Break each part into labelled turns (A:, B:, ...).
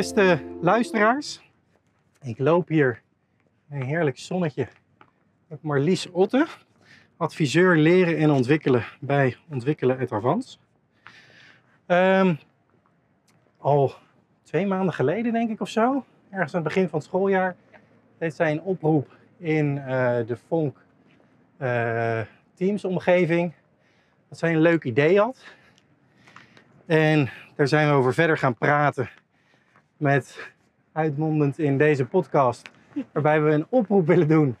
A: Beste luisteraars, ik loop hier een heerlijk zonnetje met Marlies Otte, adviseur leren en ontwikkelen bij Ontwikkelen het Avans. Ehm, al twee maanden geleden, denk ik of zo, ergens aan het begin van het schooljaar, deed zij een oproep in eh, de Vonk eh, Teams omgeving dat zij een leuk idee had. En daar zijn we over verder gaan praten met uitmondend in deze podcast, waarbij we een oproep willen doen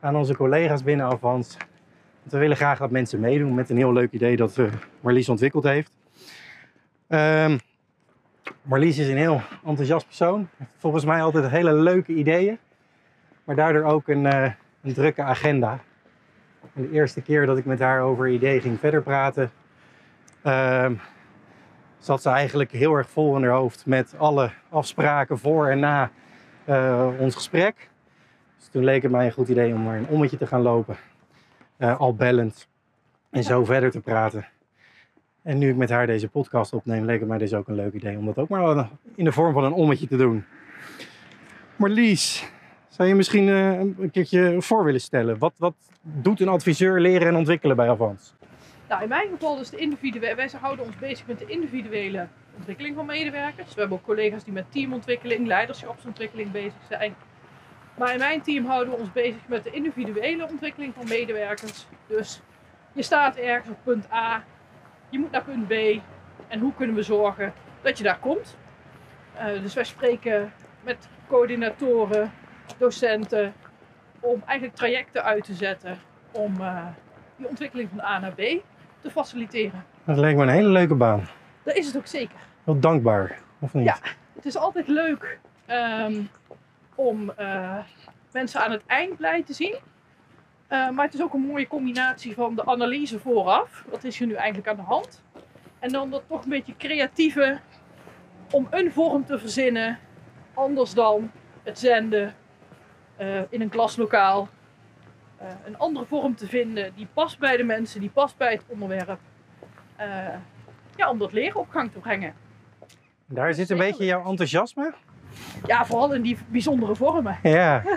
A: aan onze collega's binnen Avans. We willen graag dat mensen meedoen met een heel leuk idee dat uh, Marlies ontwikkeld heeft. Ehm, Marlies is een heel enthousiast persoon. Volgens mij altijd hele leuke ideeën. Maar daardoor ook een, uh, een drukke agenda. En de eerste keer dat ik met haar over idee ging verder praten, ehm, zat ze eigenlijk heel erg vol in haar hoofd met alle afspraken voor en na uh, ons gesprek. Dus toen leek het mij een goed idee om maar een ommetje te gaan lopen, uh, al bellend en zo verder te praten. En nu ik met haar deze podcast opneem, leek het mij dus ook een leuk idee om dat ook maar in de vorm van een ommetje te doen. Marlies, zou je misschien uh, een keertje voor willen stellen? Wat, wat doet een adviseur leren en ontwikkelen bij Avans?
B: Nou, in mijn geval is de individuele. Wij houden ons bezig met de individuele ontwikkeling van medewerkers. We hebben ook collega's die met teamontwikkeling, leiderschapsontwikkeling bezig zijn. Maar in mijn team houden we ons bezig met de individuele ontwikkeling van medewerkers. Dus je staat ergens op punt A, je moet naar punt B. En hoe kunnen we zorgen dat je daar komt? Uh, dus wij spreken met coördinatoren, docenten, om eigenlijk trajecten uit te zetten om uh, die ontwikkeling van A naar B te faciliteren.
A: Dat lijkt me een hele leuke baan.
B: Dat is het ook zeker.
A: Heel dankbaar, of niet?
B: Ja, het is altijd leuk um, om uh, mensen aan het eind blij te zien. Uh, maar het is ook een mooie combinatie van de analyse vooraf. Wat is er nu eigenlijk aan de hand? En dan dat toch een beetje creatieve om een vorm te verzinnen. Anders dan het zenden uh, in een klaslokaal. Uh, een andere vorm te vinden die past bij de mensen, die past bij het onderwerp. Uh, ja, om dat leren op gang te brengen.
A: Daar zit een beetje jouw enthousiasme?
B: Ja, vooral in die bijzondere vormen.
A: Ja.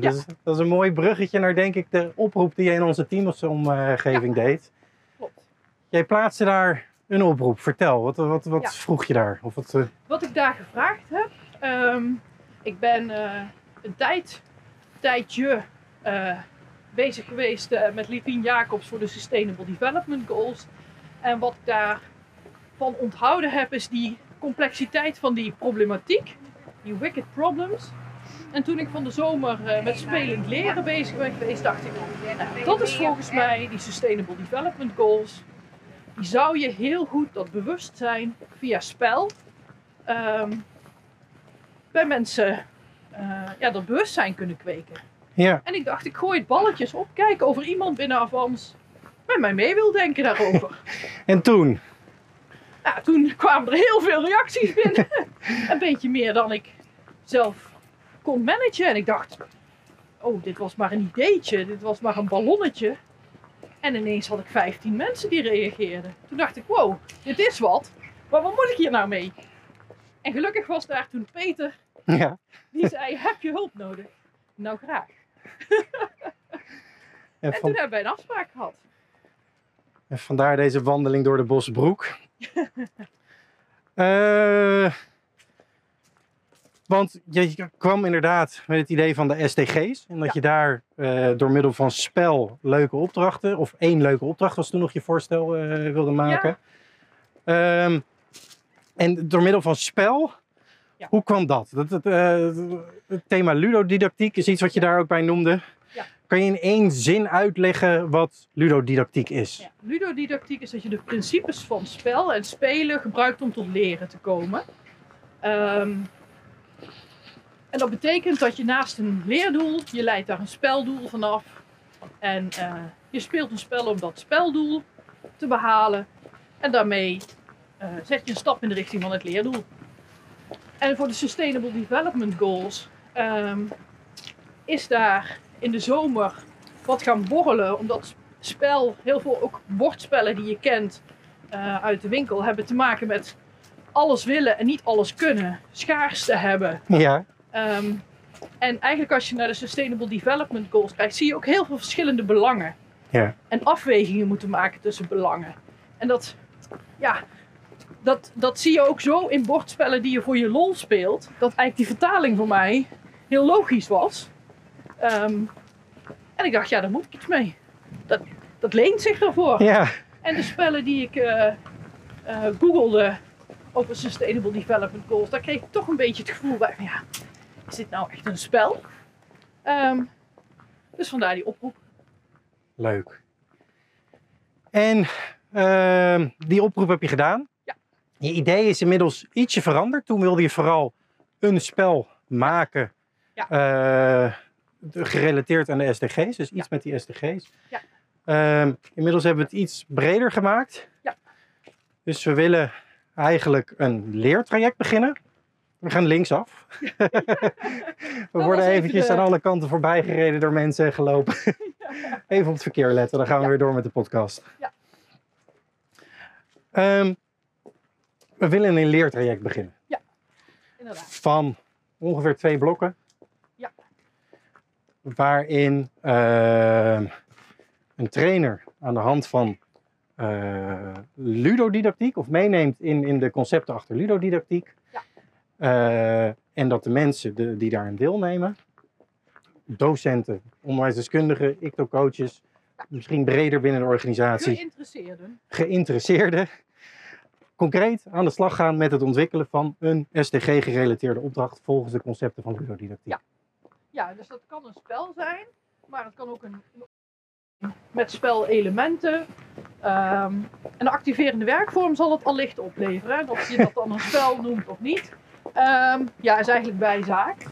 A: Is, dat, is, een mooi bruggetje naar, denk ik, de oproep die je in onze teamsomgeving ja. deed.
B: Klopt.
A: Jij plaatste daar een oproep. Vertel, wat, wat, wat ja. vroeg je daar? Of wat,
B: wat ik daar gevraagd heb. Um, ik ben uh, een tijd, tijdje uh, bezig geweest uh, met Livien Jacobs voor de Sustainable Development Goals. En wat ik daarvan onthouden heb, is die complexiteit van die problematiek, die wicked problems. En toen ik van de zomer uh, met spelend leren bezig ben geweest, dacht ik, dat is volgens mij die Sustainable Development Goals. Die zou je heel goed dat bewustzijn via spel um, bij mensen ja, dat bewustzijn kunnen kweken.
A: Ja.
B: En ik dacht, ik gooi het balletjes op, kijk of er iemand binnen Avans met mij mee wil denken daarover.
A: en toen?
B: Ja, toen kwamen er heel veel reacties binnen. een beetje meer dan ik zelf kon managen. En ik dacht, oh, dit was maar een ideetje, dit was maar een ballonnetje. En ineens had ik 15 mensen die reageerden. Toen dacht ik, wow, dit is wat. Maar wat moet ik hier nou mee? En gelukkig was daar toen Peter,
A: ja.
B: die zei, heb je hulp nodig? Nou, graag. en, en toen hebben wij een afspraak gehad.
A: En vandaar deze wandeling door de Bosbroek. uh, want je kwam inderdaad met het idee van de SDG's. En dat ja. je daar uh, door middel van spel leuke opdrachten, of één leuke opdracht was toen nog je voorstel uh, wilde maken. Ja. Um, en door middel van spel, ja. hoe kwam dat? dat het, het thema ludodidactiek is iets wat je daar ook bij noemde. Kan je in één zin uitleggen wat ludodidactiek is?
B: Ja, ludodidactiek is dat je de principes van spel en spelen gebruikt om tot leren te komen. Um, en dat betekent dat je naast een leerdoel, je leidt daar een speldoel vanaf. En uh, je speelt een spel om dat speldoel te behalen. En daarmee uh, zet je een stap in de richting van het leerdoel. En voor de Sustainable Development Goals um, is daar in de zomer wat gaan borrelen. Omdat spel, heel veel ook bordspellen die je kent uh, uit de winkel, hebben te maken met alles willen en niet alles kunnen, schaarste hebben.
A: Ja,
B: Ehm, en eigenlijk als je naar de Sustainable Development Goals kijkt, zie je ook heel veel verschillende belangen.
A: Ja.
B: En afwegingen moeten maken tussen belangen. En dat, ja, dat, dat zie je ook zo in bordspellen die je voor je lol speelt. Dat eigenlijk die vertaling voor mij heel logisch was. Ehm, en ik dacht, ja, daar moet ik iets mee. Dat, dat leent zich daarvoor.
A: ja,
B: En de spellen die ik eh eh, googelde over Sustainable Development Goals, daar kreeg ik toch een beetje het gevoel bij van ja, is dit nou echt een spel? Ehm, dus vandaar die oproep.
A: leuk. En ehm, die oproep heb je gedaan. Je idee is inmiddels ietsje veranderd. Toen wilde je vooral een spel maken.
B: Ja.
A: eh, gerelateerd aan de SDG's, dus iets
B: Ja.
A: met die SDG's.
B: Ja.
A: Ehm, inmiddels hebben we het iets breder gemaakt.
B: Ja.
A: Dus we willen eigenlijk een leertraject beginnen. We gaan linksaf. we worden
B: even
A: eventjes
B: de-
A: aan alle kanten voorbij gereden door mensen en gelopen. Even op het verkeer letten, dan gaan we weer door met de podcast.
B: Ja.
A: Ehm, we willen een leertraject beginnen.
B: Inderdaad.
A: Van ongeveer twee blokken.
B: Ja.
A: Waarin ehm, een trainer aan de hand van eh, ludodidactiek, of meeneemt in, in de concepten achter ludodidactiek.
B: Ja.
A: Eh, en dat de mensen de, die daarin deelnemen, docenten, onderwijsdeskundigen, ICTO-coaches, misschien breder binnen de organisatie,
B: Geïnteresseerden.
A: geïnteresseerden, concreet aan de slag gaan met het ontwikkelen van een SDG-gerelateerde opdracht volgens de concepten van ludodidactiek.
B: Ja. Ja, dus dat kan een spel zijn, maar het kan ook een, een- met spelelementen. Ehm een activerende werkvorm zal het allicht opleveren. Of je dat dan een spel noemt of niet, Ehm, ja, is eigenlijk bijzaak.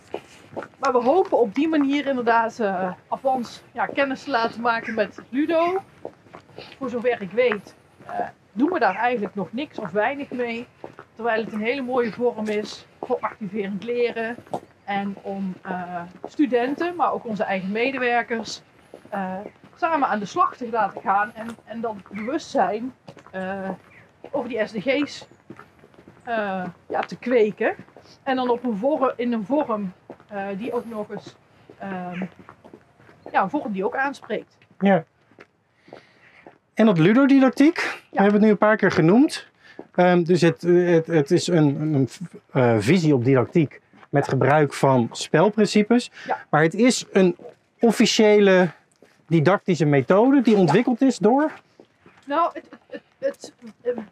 B: Maar we hopen op die manier inderdaad Avans ja, kennis te laten maken met Ludo. Voor zover ik weet, eh, doen we daar eigenlijk nog niks of weinig mee. Terwijl het een hele mooie vorm is voor activerend leren. En om eh, studenten, maar ook onze eigen medewerkers, eh, samen aan de slag te laten gaan. En, en dan bewustzijn eh, over die SDG's ja, te kweken. En dan op een vorm, in een vorm die ook nog eens, ja, een vorm die ook aanspreekt.
A: Ja. En dat ludodidactiek, we hebben het nu een paar keer genoemd. Ehm, dus het, het, het is een, een, eh, visie op didactiek met gebruik van spelprincipes.
B: Ja.
A: Maar het is een officiële didactische methode die ontwikkeld is door.
B: Nou, het, het, het, het, eh,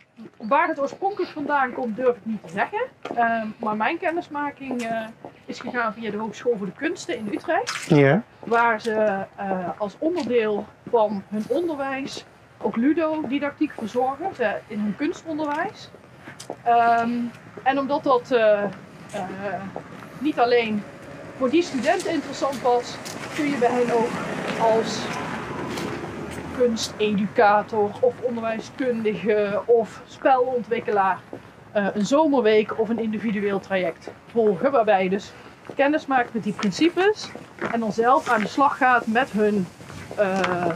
B: waar het oorspronkelijk vandaan komt, durf ik niet te zeggen. Ehm, maar mijn kennismaking eh, is gegaan via de Hogeschool voor de Kunsten in Utrecht.
A: Ja.
B: Waar ze eh, als onderdeel van hun onderwijs ook ludodidactiek verzorgen ze in hun kunstonderwijs. Ehm, en omdat dat eh, eh, niet alleen voor die studenten interessant was, kun je bij hen ook als kunsteducator of onderwijskundige of spelontwikkelaar eh, een zomerweek of een individueel traject volgen. Waarbij je dus kennis maakt met die principes en dan zelf aan de slag gaat met hun, eh,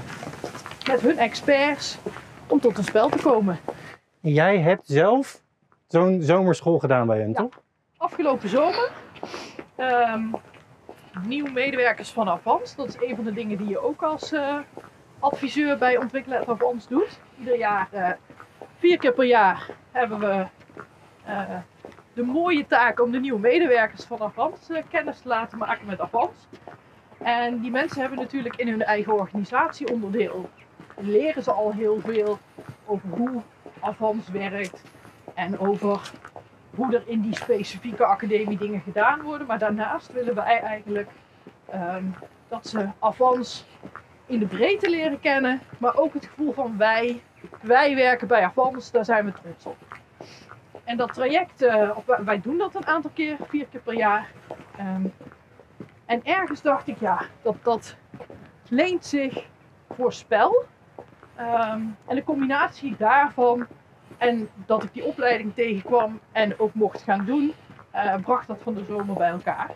B: met hun experts om tot een spel te komen.
A: Jij hebt zelf zo'n zomerschool gedaan bij hen,
B: Ja.
A: toch?
B: Afgelopen zomer ehm nieuwe medewerkers van Avans. Dat is een van de dingen die je ook als eh, adviseur bij Ontwikkelen at Avans doet. Ieder jaar, eh, vier keer per jaar, hebben we eh, de mooie taak om de nieuwe medewerkers van Avans kennis te laten maken met Avans. En die mensen hebben natuurlijk in hun eigen organisatieonderdeel leren ze al heel veel over hoe Avans werkt en over hoe er in die specifieke academie dingen gedaan worden. Maar daarnaast willen wij eigenlijk ehm, dat ze Avans in de breedte leren kennen, maar ook het gevoel van wij, wij werken bij Avans, daar zijn we trots op. En dat traject, eh, wij doen dat een aantal keer, vier keer per jaar. Ehm, en ergens dacht ik, ja, dat, dat leent zich voor spel. Ehm, en de combinatie daarvan en dat ik die opleiding tegenkwam en ook mocht gaan doen, eh, bracht dat van de zomer bij elkaar.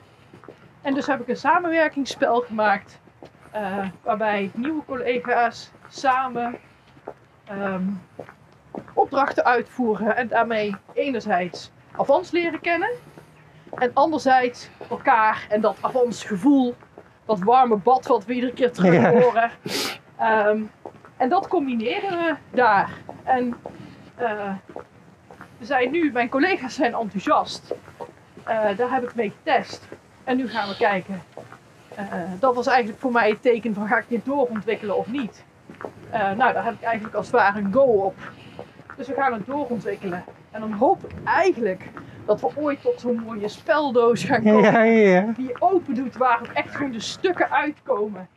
B: En dus heb ik een samenwerkingsspel gemaakt, eh, waarbij nieuwe collega's samen ehm, op opdrachten uitvoeren en daarmee enerzijds Avans leren kennen en anderzijds elkaar en dat Avans gevoel, dat warme bad wat we iedere keer terug horen. Ehm, en dat combineren we daar. En eh, we zijn nu, mijn collega's zijn enthousiast. Eh, daar heb ik mee getest. En nu gaan we kijken. Eh, dat was eigenlijk voor mij het teken van ga ik dit doorontwikkelen of niet. Nou, daar heb ik eigenlijk als het ware een go op. Dus we gaan het doorontwikkelen. En dan hoop ik eigenlijk dat we ooit tot zo'n mooie speldoos gaan komen.
A: Ja, ja, ja.
B: Die je open doet waar ook echt gewoon de stukken uitkomen.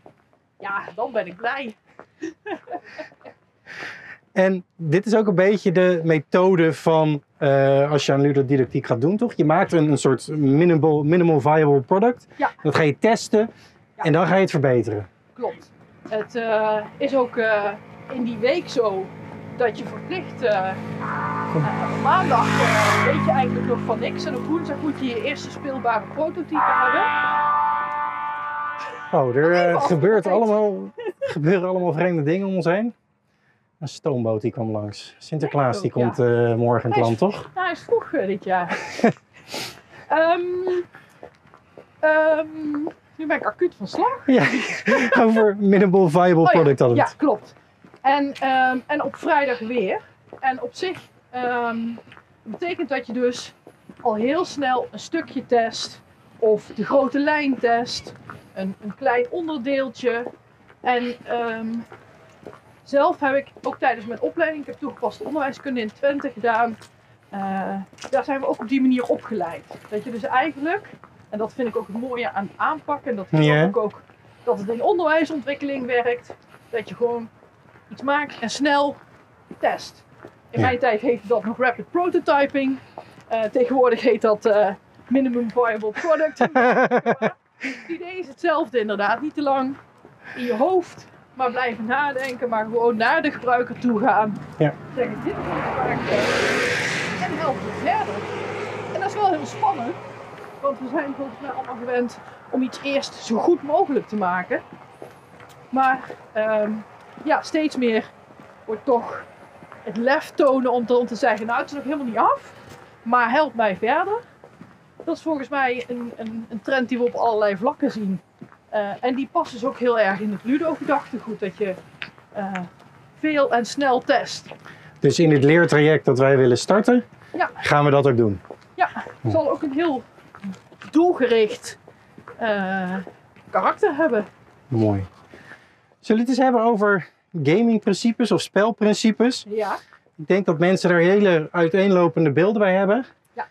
B: Ja, dan ben ik blij.
A: En dit is ook een beetje de methode van eh, als je aan ludodidactiek gaat doen, toch? Je maakt een, een soort minimal, minimal viable product.
B: Ja.
A: Dat ga je testen
B: Ja.
A: en dan ga je het verbeteren.
B: Klopt. Het eh, is ook eh, in die week zo dat je verplicht op maandag weet je eigenlijk nog van niks. En op woensdag moet je je eerste speelbare prototype hebben.
A: Oh, er gebeurt
B: afgeleid.
A: Allemaal, gebeuren allemaal vreemde dingen om ons heen. Een stoomboot die kwam langs. Sinterklaas die komt eh, morgen in het land, toch?
B: Nou, hij is vroeg eh, dit jaar. Ehm, ehm, nu ben ik acuut van slag.
A: Ja, over minimal viable
B: Oh ja,
A: product hadden
B: Ja,
A: het.
B: klopt. En, ehm, en op vrijdag weer. En op zich betekent dat je dus al heel snel een stukje test. Of de grote lijn test. Een, een klein onderdeeltje. En ehm, zelf heb ik ook tijdens mijn opleiding, ik heb toegepaste onderwijskunde in Twente gedaan. eh, daar zijn we ook op die manier opgeleid. Dat je dus eigenlijk, en dat vind ik ook het mooie aan aanpakken. En dat ik ook dat het in onderwijsontwikkeling werkt. Dat je gewoon iets maakt en snel test. In mijn tijd heette dat nog rapid prototyping. Eh, tegenwoordig heet dat eh, minimum viable product. het idee is hetzelfde inderdaad. Niet te lang in je hoofd, maar blijven nadenken. Maar gewoon naar de gebruiker toe gaan.
A: Ja.
B: Zeggen, dit is wat ik vaak test. En helpen verder. En dat is wel heel spannend. Want we zijn volgens mij allemaal gewend om iets eerst zo goed mogelijk te maken. Maar ehm, ja, steeds meer wordt toch het lef tonen om te, om te zeggen, nou het is nog helemaal niet af, maar help mij verder. Dat is volgens mij een, een, een trend die we op allerlei vlakken zien. Eh, en die past dus ook heel erg in het Ludo-gedachtegoed, dat je eh, veel en snel test.
A: Dus in dit leertraject dat wij willen starten,
B: Ja.
A: gaan we dat ook doen.
B: Ja, het zal ook een heel doelgericht eh, karakter hebben.
A: Mooi. Zullen we het eens hebben over gamingprincipes of spelprincipes?
B: Ja.
A: Ik denk dat mensen daar hele uiteenlopende beelden bij hebben.
B: Ja.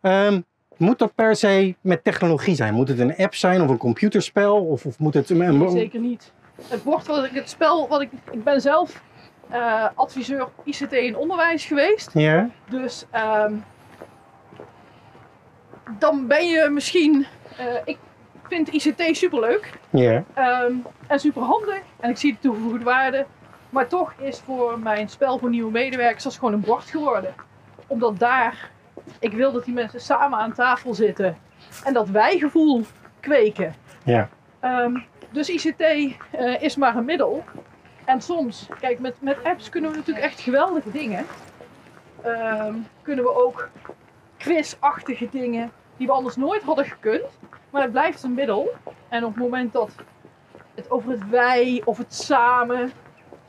A: Ehm, moet dat per se met technologie zijn? Moet het een app zijn of een computerspel? Of, of moet het een,
B: Nee, zeker niet. Het bord wat ik, het spel wat ik, ik ben zelf eh, adviseur ICT in onderwijs geweest.
A: Ja,
B: Dus ehm, dan ben je misschien, eh, ik vind ICT superleuk
A: ja,
B: ehm, en super handig en ik zie de toegevoegde waarde. Maar toch is voor mijn spel voor nieuwe medewerkers dat gewoon een bord geworden. Omdat daar, ik wil dat die mensen samen aan tafel zitten en dat wij-gevoel kweken.
A: ja.
B: Ehm, dus ICT eh, is maar een middel. En soms, kijk, met, met apps kunnen we natuurlijk echt geweldige dingen. Ehm, kunnen we ook quizachtige dingen die we anders nooit hadden gekund. Maar het blijft een middel. En op het moment dat het over het wij of het samen,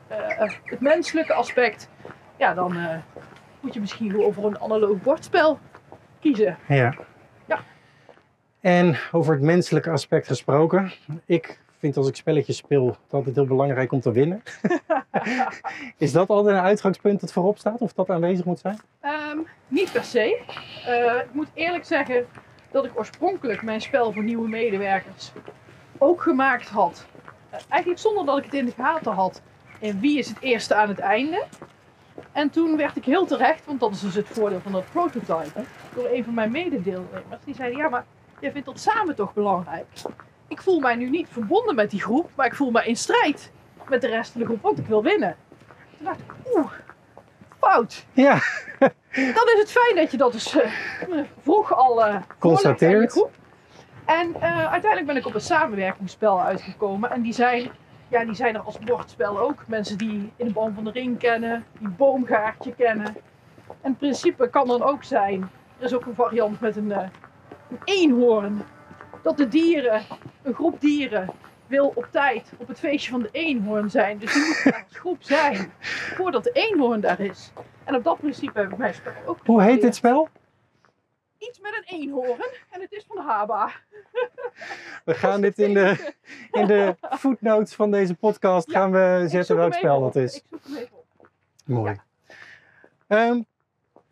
B: eh, het menselijke aspect, ja, dan eh, moet je misschien gewoon voor een analoog bordspel kiezen.
A: ja.
B: Ja.
A: En over het menselijke aspect gesproken. Ik vind als ik spelletjes speel het altijd heel belangrijk om te winnen. Is dat altijd een uitgangspunt dat voorop staat? Of dat aanwezig moet zijn?
B: Ehm, niet per se. Eh, ik moet eerlijk zeggen dat ik oorspronkelijk mijn spel voor nieuwe medewerkers ook gemaakt had. Eh, eigenlijk zonder dat ik het in de gaten had. En wie is het eerste aan het einde? En toen werd ik heel terecht, want dat is dus het voordeel van dat prototypen, door een van mijn mededeelnemers. Die zeiden, ja maar jij vindt dat samen toch belangrijk? Ik voel mij nu niet verbonden met die groep, maar ik voel me in strijd met de rest van de groep, want ik wil winnen. Toen dacht ik, oeh, fout.
A: Ja,
B: Dan is het fijn dat je dat dus eh, vroeg al eh
A: Constateert.
B: En eh, uiteindelijk ben ik op een samenwerkingsspel uitgekomen. En die zijn ja, die zijn er als bordspel ook. Mensen die in de boom van de ring kennen, die boomgaartje kennen. En het principe kan dan ook zijn, er is ook een variant met een, eh, een eenhoorn. Dat de dieren, een groep dieren, wil op tijd op het feestje van de eenhoorn zijn. Dus die daar als groep zijn voordat de eenhoorn daar is. En op dat principe heb ik mijn spel ook.
A: Hoe heet dit spel?
B: Iets met een eenhoorn en het is van Haba.
A: We gaan dit in de, in de footnotes van deze podcast
B: Ja,
A: gaan we zetten welk spel dat is.
B: Ik zoek hem even op.
A: Mooi. Ehm,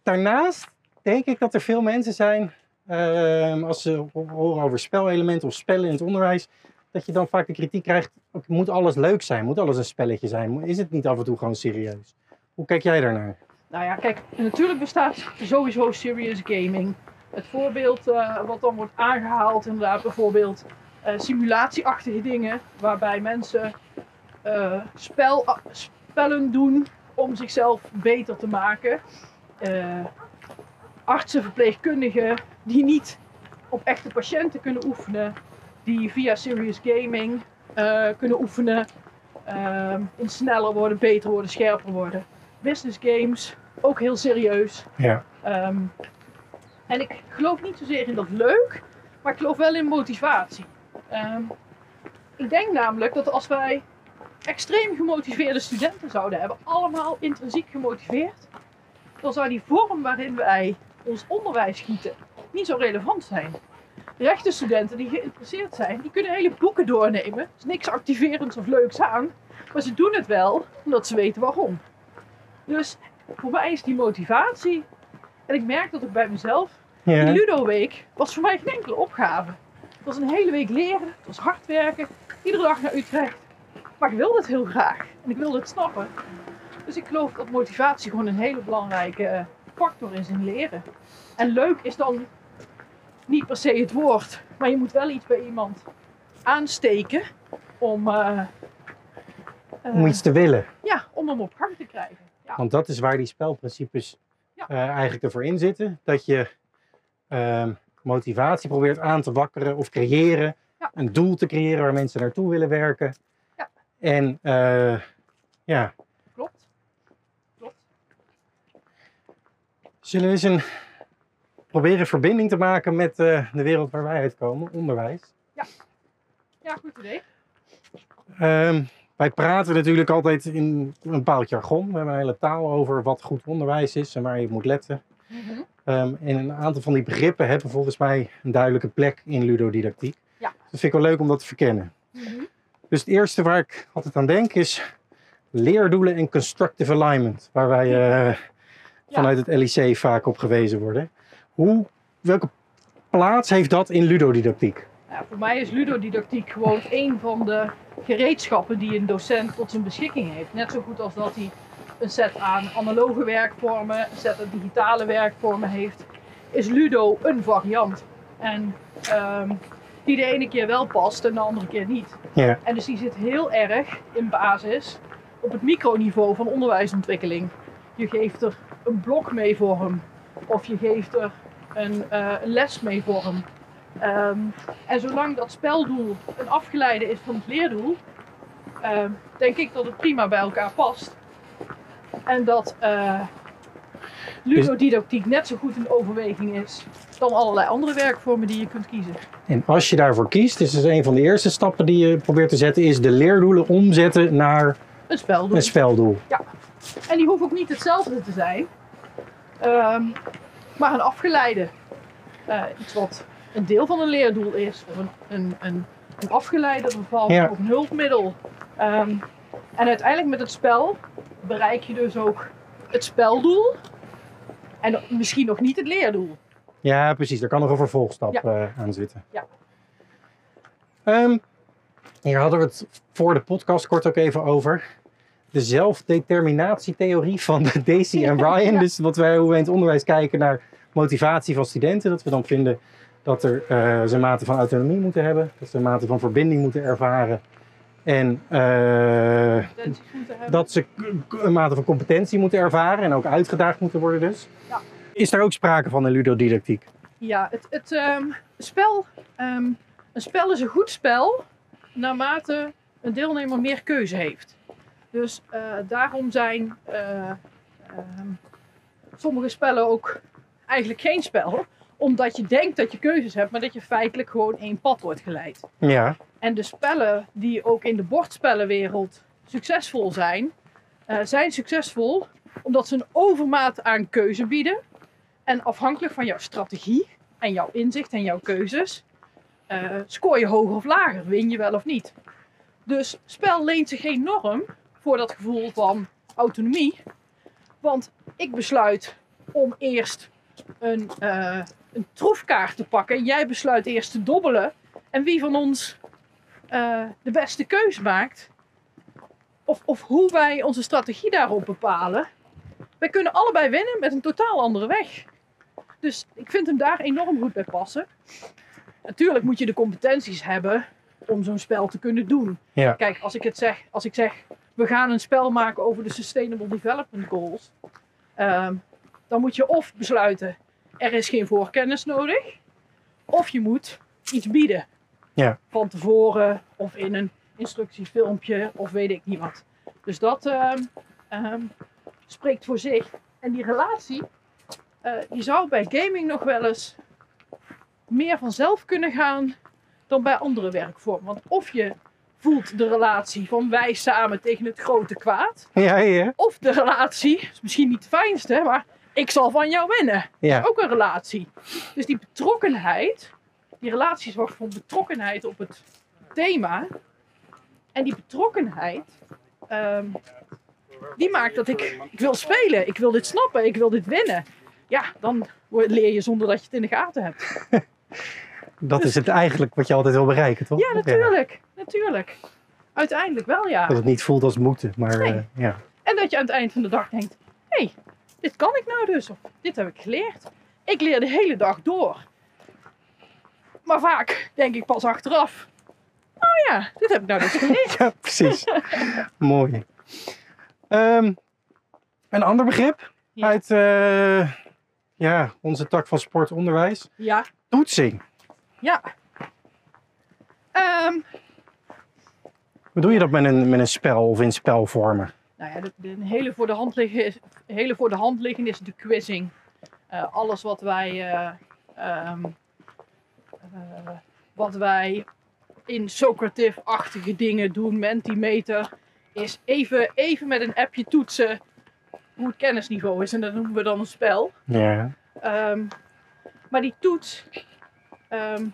A: daarnaast denk ik dat er veel mensen zijn, ehm, als ze horen over spelelementen of spellen in het onderwijs, dat je dan vaak de kritiek krijgt, moet alles leuk zijn? Moet alles een spelletje zijn? Is het niet af en toe gewoon serieus? Hoe kijk jij daarnaar?
B: Nou ja, kijk, natuurlijk bestaat sowieso serious gaming. Het voorbeeld eh, wat dan wordt aangehaald, inderdaad, bijvoorbeeld eh, simulatieachtige dingen, waarbij mensen eh, spel, a- spellen doen om zichzelf beter te maken. Artsen, verpleegkundigen die niet op echte patiënten kunnen oefenen, die via serious gaming kunnen oefenen, in sneller worden, beter worden, scherper worden business games, ook heel serieus.
A: Ja.
B: Ehm, en ik geloof niet zozeer in dat leuk, maar ik geloof wel in motivatie. Ehm, ik denk namelijk dat als wij extreem gemotiveerde studenten zouden hebben, allemaal intrinsiek gemotiveerd, dan zou die vorm waarin wij ons onderwijs gieten niet zo relevant zijn. Rechte studenten die geïnteresseerd zijn, die kunnen hele boeken doornemen. Er is niks activerends of leuks aan, maar ze doen het wel omdat ze weten waarom. Dus voor mij is die motivatie. En ik merk dat ook bij mezelf. Die
A: Ja.
B: Ludo-week was voor mij geen enkele opgave. Het was een hele week leren, het was hard werken, iedere dag naar Utrecht. Maar ik wilde het heel graag en ik wilde het snappen. Dus ik geloof dat motivatie gewoon een hele belangrijke eh, factor is in leren. En leuk is dan niet per se het woord, maar je moet wel iets bij iemand aansteken om, eh, eh,
A: Om iets te willen.
B: ja, om hem op gang te krijgen. Ja.
A: Want dat is waar die spelprincipes
B: Ja.
A: eigenlijk ervoor in zitten. Dat je ehm, motivatie probeert aan te wakkeren of creëren.
B: Ja.
A: Een doel te creëren waar mensen naartoe willen werken.
B: Ja.
A: En eh, ja,
B: Klopt. Klopt.
A: zullen we eens een, proberen verbinding te maken met eh, de wereld waar wij uitkomen, onderwijs.
B: Ja, goed idee.
A: Ehm, wij praten natuurlijk altijd in een bepaald jargon. We hebben een hele taal over wat goed onderwijs is en waar je op moet letten.
B: Mhm.
A: Ehm, en een aantal van die begrippen hebben volgens mij een duidelijke plek in ludodidactiek.
B: Ja.
A: Dat vind ik wel leuk om dat te verkennen.
B: Mhm.
A: Dus het eerste waar ik altijd aan denk is leerdoelen en constructive alignment. Waar wij eh, vanuit het LIC vaak op gewezen worden. Hoe, welke plaats heeft dat in ludodidactiek?
B: Ja, voor mij is ludodidactiek gewoon een van de gereedschappen die een docent tot zijn beschikking heeft. Net zo goed als dat hij een set aan analoge werkvormen, een set aan digitale werkvormen heeft, is Ludo een variant. En ehm, die de ene keer wel past en de andere keer niet.
A: Ja.
B: En dus die zit heel erg in basis op het microniveau van onderwijsontwikkeling. Je geeft er een blok mee voor hem. Of je geeft er een, eh, een les mee voor hem. Ehm, en zolang dat speldoel een afgeleide is van het leerdoel, ehm, denk ik dat het prima bij elkaar past. En dat eh ludodidactiek net zo goed een overweging is dan allerlei andere werkvormen die je kunt kiezen.
A: En als je daarvoor kiest, dus is een van de eerste stappen die je probeert te zetten, is de leerdoelen omzetten naar
B: Een speldoel.
A: een speldoel.
B: En die hoeft ook niet hetzelfde te zijn, Ehm, maar een afgeleide. Eh, iets wat een deel van een leerdoel is, of een, een, een, een afgeleide ervan,
A: Ja.
B: of een hulpmiddel. Ehm, en uiteindelijk met het spel bereik je dus ook het speldoel en misschien nog niet het leerdoel.
A: Ja, precies. Daar kan nog een vervolgstap
B: Ja.
A: eh, aan zitten.
B: Ja.
A: Ehm, hier hadden we het voor de podcast kort ook even over. De zelfdeterminatietheorie van Daisy en Ryan.
B: Ja.
A: Dus wat wij, hoe wij in het onderwijs kijken naar motivatie van studenten. Dat we dan vinden dat er eh, ze een mate van autonomie moeten hebben. Dat ze een mate van verbinding moeten ervaren. En eh, dat ze een mate van competentie moeten ervaren. En ook uitgedaagd moeten worden dus.
B: Ja.
A: Is daar ook sprake van in ludodidactiek?
B: Ja, het, het ehm, spel. ehm, een spel is een goed spel naarmate een deelnemer meer keuze heeft. Dus eh, daarom zijn eh, ehm, sommige spellen ook eigenlijk geen spel. Omdat je denkt dat je keuzes hebt, maar dat je feitelijk gewoon één pad wordt geleid.
A: Ja,
B: En de spellen die ook in de bordspellenwereld succesvol zijn, eh, zijn succesvol omdat ze een overmaat aan keuze bieden. En afhankelijk van jouw strategie en jouw inzicht en jouw keuzes, eh, scoor je hoger of lager, win je wel of niet. Dus spel leent zich enorm voor dat gevoel van autonomie. Want ik besluit om eerst een, eh, een troefkaart te pakken. Jij besluit eerst te dobbelen. En wie van ons eh, de beste keus maakt, of, of hoe wij onze strategie daarop bepalen, wij kunnen allebei winnen met een totaal andere weg. Dus ik vind hem daar enorm goed bij passen. Natuurlijk moet je de competenties hebben om zo'n spel te kunnen doen.
A: ja,
B: Kijk, als ik het zeg, als ik zeg, we gaan een spel maken over de Sustainable Development Goals, ehm, dan moet je of besluiten, er is geen voorkennis nodig, of je moet iets bieden.
A: Ja.
B: Van tevoren, of in een instructiefilmpje, of weet ik niet wat. Dus dat ehm, ehm, spreekt voor zich. En die relatie, eh, die zou bij gaming nog wel eens meer vanzelf kunnen gaan dan bij andere werkvormen. Want of je voelt de relatie van wij samen tegen het grote kwaad.
A: ja, ja.
B: Of de relatie, is misschien niet het fijnste, maar ik zal van jou winnen.
A: ja.
B: Ook een relatie. Dus die betrokkenheid, die relatie zorgt voor betrokkenheid op het thema. En die betrokkenheid, ehm, die maakt dat ik, ik wil spelen, ik wil dit snappen, ik wil dit winnen. Ja, dan leer je zonder dat je het in de gaten hebt.
A: Dat is het eigenlijk wat je altijd wil bereiken, toch?
B: Ja, natuurlijk. Natuurlijk. Uiteindelijk wel, ja.
A: Dat het niet voelt als moeten, maar
B: Nee.
A: eh, ja.
B: En dat je aan het eind van de dag denkt: hé, hey, dit kan ik nou dus. Of dit heb ik geleerd. Ik leer de hele dag door. Maar vaak denk ik pas achteraf: oh ja, dit heb ik nou dus geleerd.
A: Ja, precies. Mooi. Ehm, een ander begrip
B: Ja.
A: uit eh, ja, onze tak van sportonderwijs.
B: Ja,
A: Toetsing.
B: ja. Ehm,
A: Hoe doe je dat met een, met een spel of in spelvormen?
B: nou ja, de, de hele, voor de hand liggen is, hele voor de hand liggen is de quizzing. Eh, alles wat wij, eh, ehm, eh, wat wij in Socrative-achtige dingen doen, Mentimeter, is even, even met een appje toetsen hoe het kennisniveau is. En dat noemen we dan een spel.
A: Ja.
B: Ehm, maar die toets, ehm,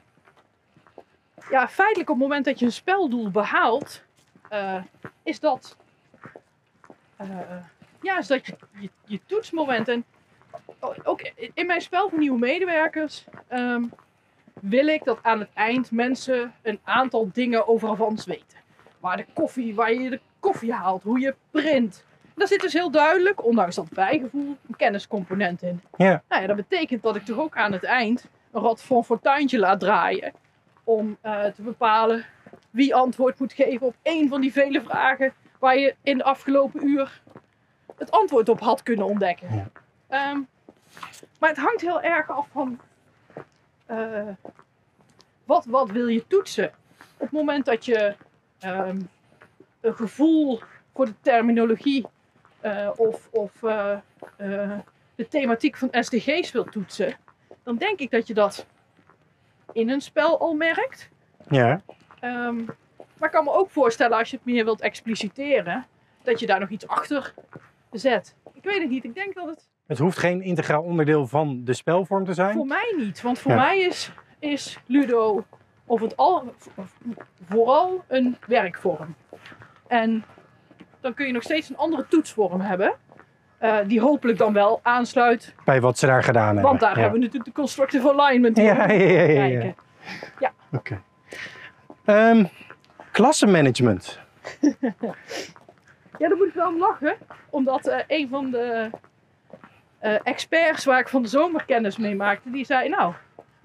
B: ja, feitelijk op het moment dat je een speldoel behaalt, eh, is dat, eh, ja, is dat je, je, je toetsmoment. En ook in mijn spel voor nieuwe medewerkers ehm, wil ik dat aan het eind mensen een aantal dingen over Avans weten. Waar de koffie, waar je de koffie haalt, hoe je print. Daar zit dus heel duidelijk, ondanks dat bijgevoel, een kenniscomponent in.
A: Ja.
B: Nou ja, dat betekent dat ik toch ook aan het eind een rad van fortuintje laat draaien. Om eh, te bepalen wie antwoord moet geven op één van die vele vragen waar je in de afgelopen uur het antwoord op had kunnen ontdekken.
A: Ja.
B: Ehm, maar het hangt heel erg af van eh, wat, wat wil je toetsen. Op het moment dat je ehm, een gevoel voor de terminologie eh, of, of eh, de thematiek van SDG's wilt toetsen, dan denk ik dat je dat in een spel al merkt.
A: Ja.
B: Ehm, maar ik kan me ook voorstellen als je het meer wilt expliciteren, dat je daar nog iets achter zet. Ik weet het niet. Ik denk dat het
A: Het hoeft geen integraal onderdeel van de spelvorm te zijn.
B: voor mij niet. Want voor
A: Ja.
B: mij is, is Ludo of het al, vooral een werkvorm. En dan kun je nog steeds een andere toetsvorm hebben. eh, die hopelijk dan wel aansluit.
A: Bij wat ze daar gedaan hebben.
B: Want daar
A: ja.
B: hebben we natuurlijk de constructive alignment.
A: Ja, ja, ja, ja, ja. Oké. Ehm, klassenmanagement.
B: Ja, daar moet ik wel om lachen. Omdat eh, een van de experts waar ik van de zomer kennis mee maakte, die zei: Nou,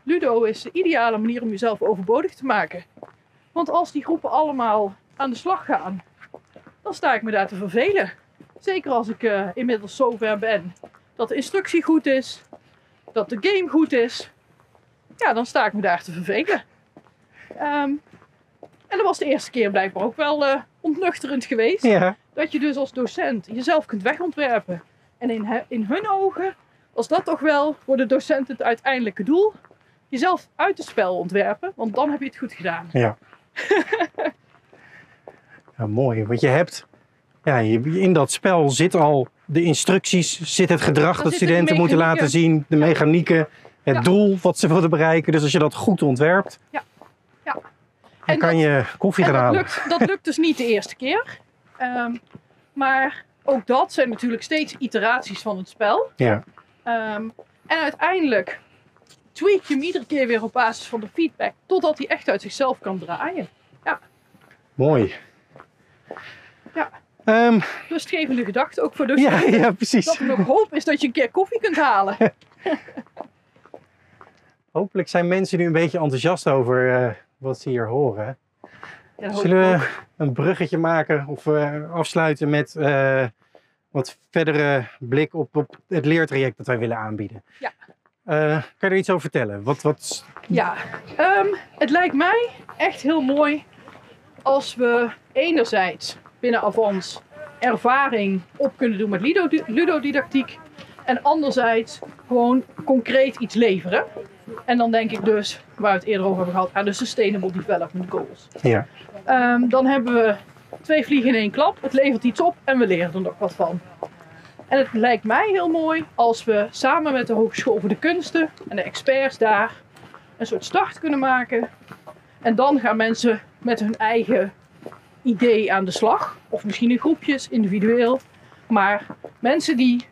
B: Ludo is de ideale manier om jezelf overbodig te maken. Want als die groepen allemaal aan de slag gaan, dan sta ik me daar te vervelen. Zeker als ik eh, inmiddels zover ben dat de instructie goed is, dat de game goed is. Ja, dan sta ik me daar te vervelen. Ehm, En dat was de eerste keer blijkbaar ook wel eh, ontnuchterend geweest.
A: Ja.
B: Dat je dus als docent jezelf kunt wegontwerpen. En in, in hun ogen was dat toch wel voor de docent het uiteindelijke doel. Jezelf uit het spel ontwerpen, want dan heb je het goed gedaan.
A: Ja. ja, mooi. Want je hebt, ja, je- in dat spel zit al de instructies, zit het gedrag dat studenten moeten laten zien, de mechanieken, het
B: Ja.
A: doel wat ze willen bereiken. Dus als je dat goed ontwerpt,
B: Ja. Ja.
A: dan
B: En
A: kan
B: dat-
A: je koffie gaan
B: dat
A: halen.
B: lukt, dat lukt dus niet de eerste keer. Ehm, maar ook dat zijn natuurlijk steeds iteraties van het spel.
A: Ja.
B: Ehm, en uiteindelijk tweak je hem iedere keer weer op basis van de feedback. Totdat hij echt uit zichzelf kan draaien.
A: Mooi.
B: Ja.
A: Ehm,
B: Rustgevende gedachte ook voor
A: ja,
B: docenten.
A: ja, precies.
B: Dat er nog hoop is dat je een keer koffie kunt halen.
A: Hopelijk zijn mensen nu een beetje enthousiast over eh, wat ze hier horen.
B: Ja,
A: Zullen we
B: ook.
A: een bruggetje maken of eh, afsluiten met eh, wat verdere blik op, op het leertraject dat wij willen aanbieden?
B: Ja.
A: Eh, kan je er iets over vertellen? Wat, wat...
B: Ja, ehm, het lijkt mij echt heel mooi als we enerzijds binnen Avans ervaring op kunnen doen met ludo- ludodidactiek en anderzijds gewoon concreet iets leveren. En dan denk ik dus, waar we het eerder over hebben gehad, aan de Sustainable Development Goals.
A: Ja.
B: Ehm, dan hebben we twee vliegen in één klap. Het levert iets op en we leren er nog wat van. En het lijkt mij heel mooi als we samen met de Hogeschool voor de Kunsten en de experts daar een soort start kunnen maken. En dan gaan mensen met hun eigen idee aan de slag. Of misschien in groepjes, individueel. Maar mensen die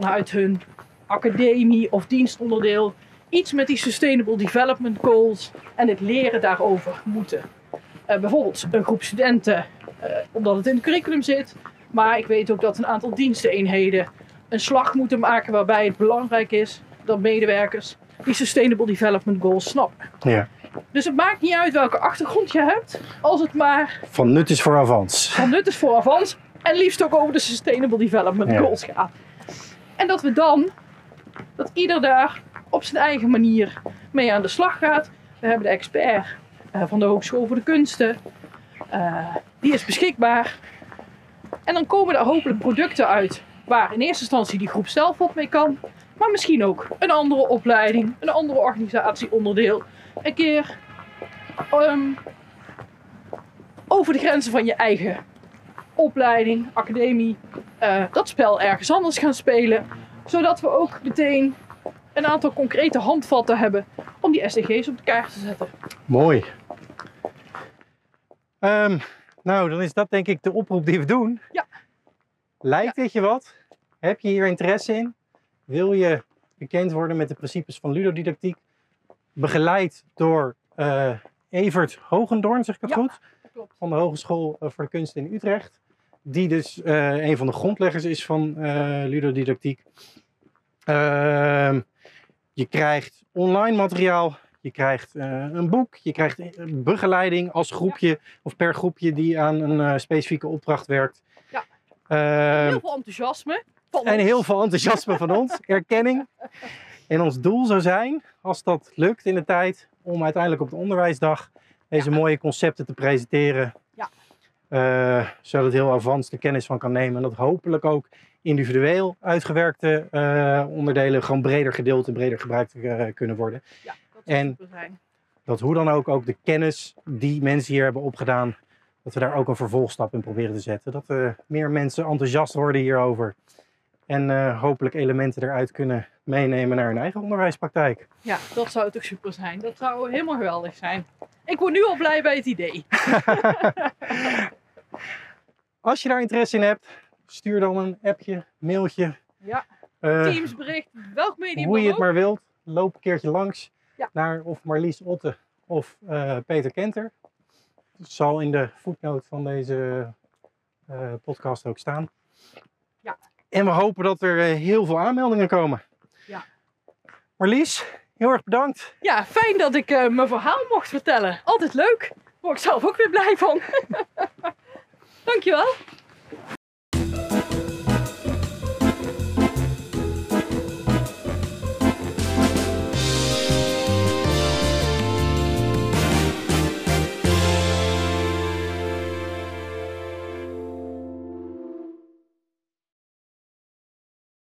B: vanuit hun academie of dienstonderdeel iets met die Sustainable Development Goals en het leren daarover moeten. Eh, bijvoorbeeld een groep studenten, eh, omdat het in het curriculum zit. Maar ik weet ook dat een aantal diensteneenheden een slag moeten maken waarbij het belangrijk is dat medewerkers die Sustainable Development Goals snappen.
A: Ja.
B: Dus het maakt niet uit welke achtergrond je hebt, als het maar
A: Van nut is voor avans.
B: van nut is voor Avans en liefst ook over de Sustainable Development
A: Ja.
B: Goals gaat. En dat we dan, dat ieder daar op zijn eigen manier mee aan de slag gaat. We hebben de expert eh, van de Hogeschool voor de Kunsten, Eh, die is beschikbaar. En dan komen er hopelijk producten uit waar in eerste instantie die groep zelf wat mee kan. Maar misschien ook een andere opleiding, een andere organisatieonderdeel. Een keer ehm, over de grenzen van je eigen opleiding, academie, eh, dat spel ergens anders gaan spelen. Zodat we ook meteen een aantal concrete handvatten hebben om die SDG's op de kaart te zetten.
A: Mooi. Ehm, nou, dan is dat denk ik de oproep die we doen.
B: Ja.
A: Lijkt dit je wat? Heb je hier interesse in? Wil je bekend worden met de principes van ludodidactiek? Begeleid door eh, Evert Hogendoorn, zeg ik het
B: Ja.
A: goed?
B: Klopt.
A: Van de Hogeschool eh, voor de Kunst in Utrecht. Die dus eh, een van de grondleggers is van eh, ludodidactiek. Ehm, je krijgt online materiaal. Je krijgt eh, een boek. Je krijgt begeleiding als groepje of per groepje die aan een specifieke opdracht werkt.
B: Ja.
A: Ehm,
B: Heel veel enthousiasme. Van
A: en
B: ons.
A: heel veel enthousiasme van ons, erkenning. En ons doel zou zijn, als dat lukt in de tijd, om uiteindelijk op de onderwijsdag deze mooie concepten te presenteren. Eh, zodat heel Avans de kennis van kan nemen. En dat hopelijk ook individueel uitgewerkte eh, onderdelen gewoon breder gedeeld en breder gebruikt eh, kunnen worden.
B: Ja, dat zou
A: En-
B: super zijn.
A: Dat hoe dan ook, ook de kennis die mensen hier hebben opgedaan, dat we daar ook een vervolgstap in proberen te zetten. Dat eh, meer mensen enthousiast worden hierover. En hopelijk elementen eruit kunnen meenemen naar hun eigen onderwijspraktijk.
B: Ja, dat zou toch super zijn. Dat zou helemaal geweldig zijn. Ik word nu al blij bij het idee.
A: Als je daar interesse in hebt, stuur dan een appje, mailtje.
B: Ja,
A: eh,
B: Teamsbericht, welk medium
A: hoe je het maar wilt. Loop een keertje langs
B: Ja.
A: naar of Marlies Otte of eh, Peter Kenter. Het zal in de voetnoot van deze eh, podcast ook staan.
B: Ja.
A: En we hopen dat er heel veel aanmeldingen komen.
B: Ja.
A: Marlies, heel erg bedankt.
B: Ja, fijn dat ik mijn verhaal mocht vertellen. Altijd leuk. Word ik zelf ook weer blij van. Dankjewel.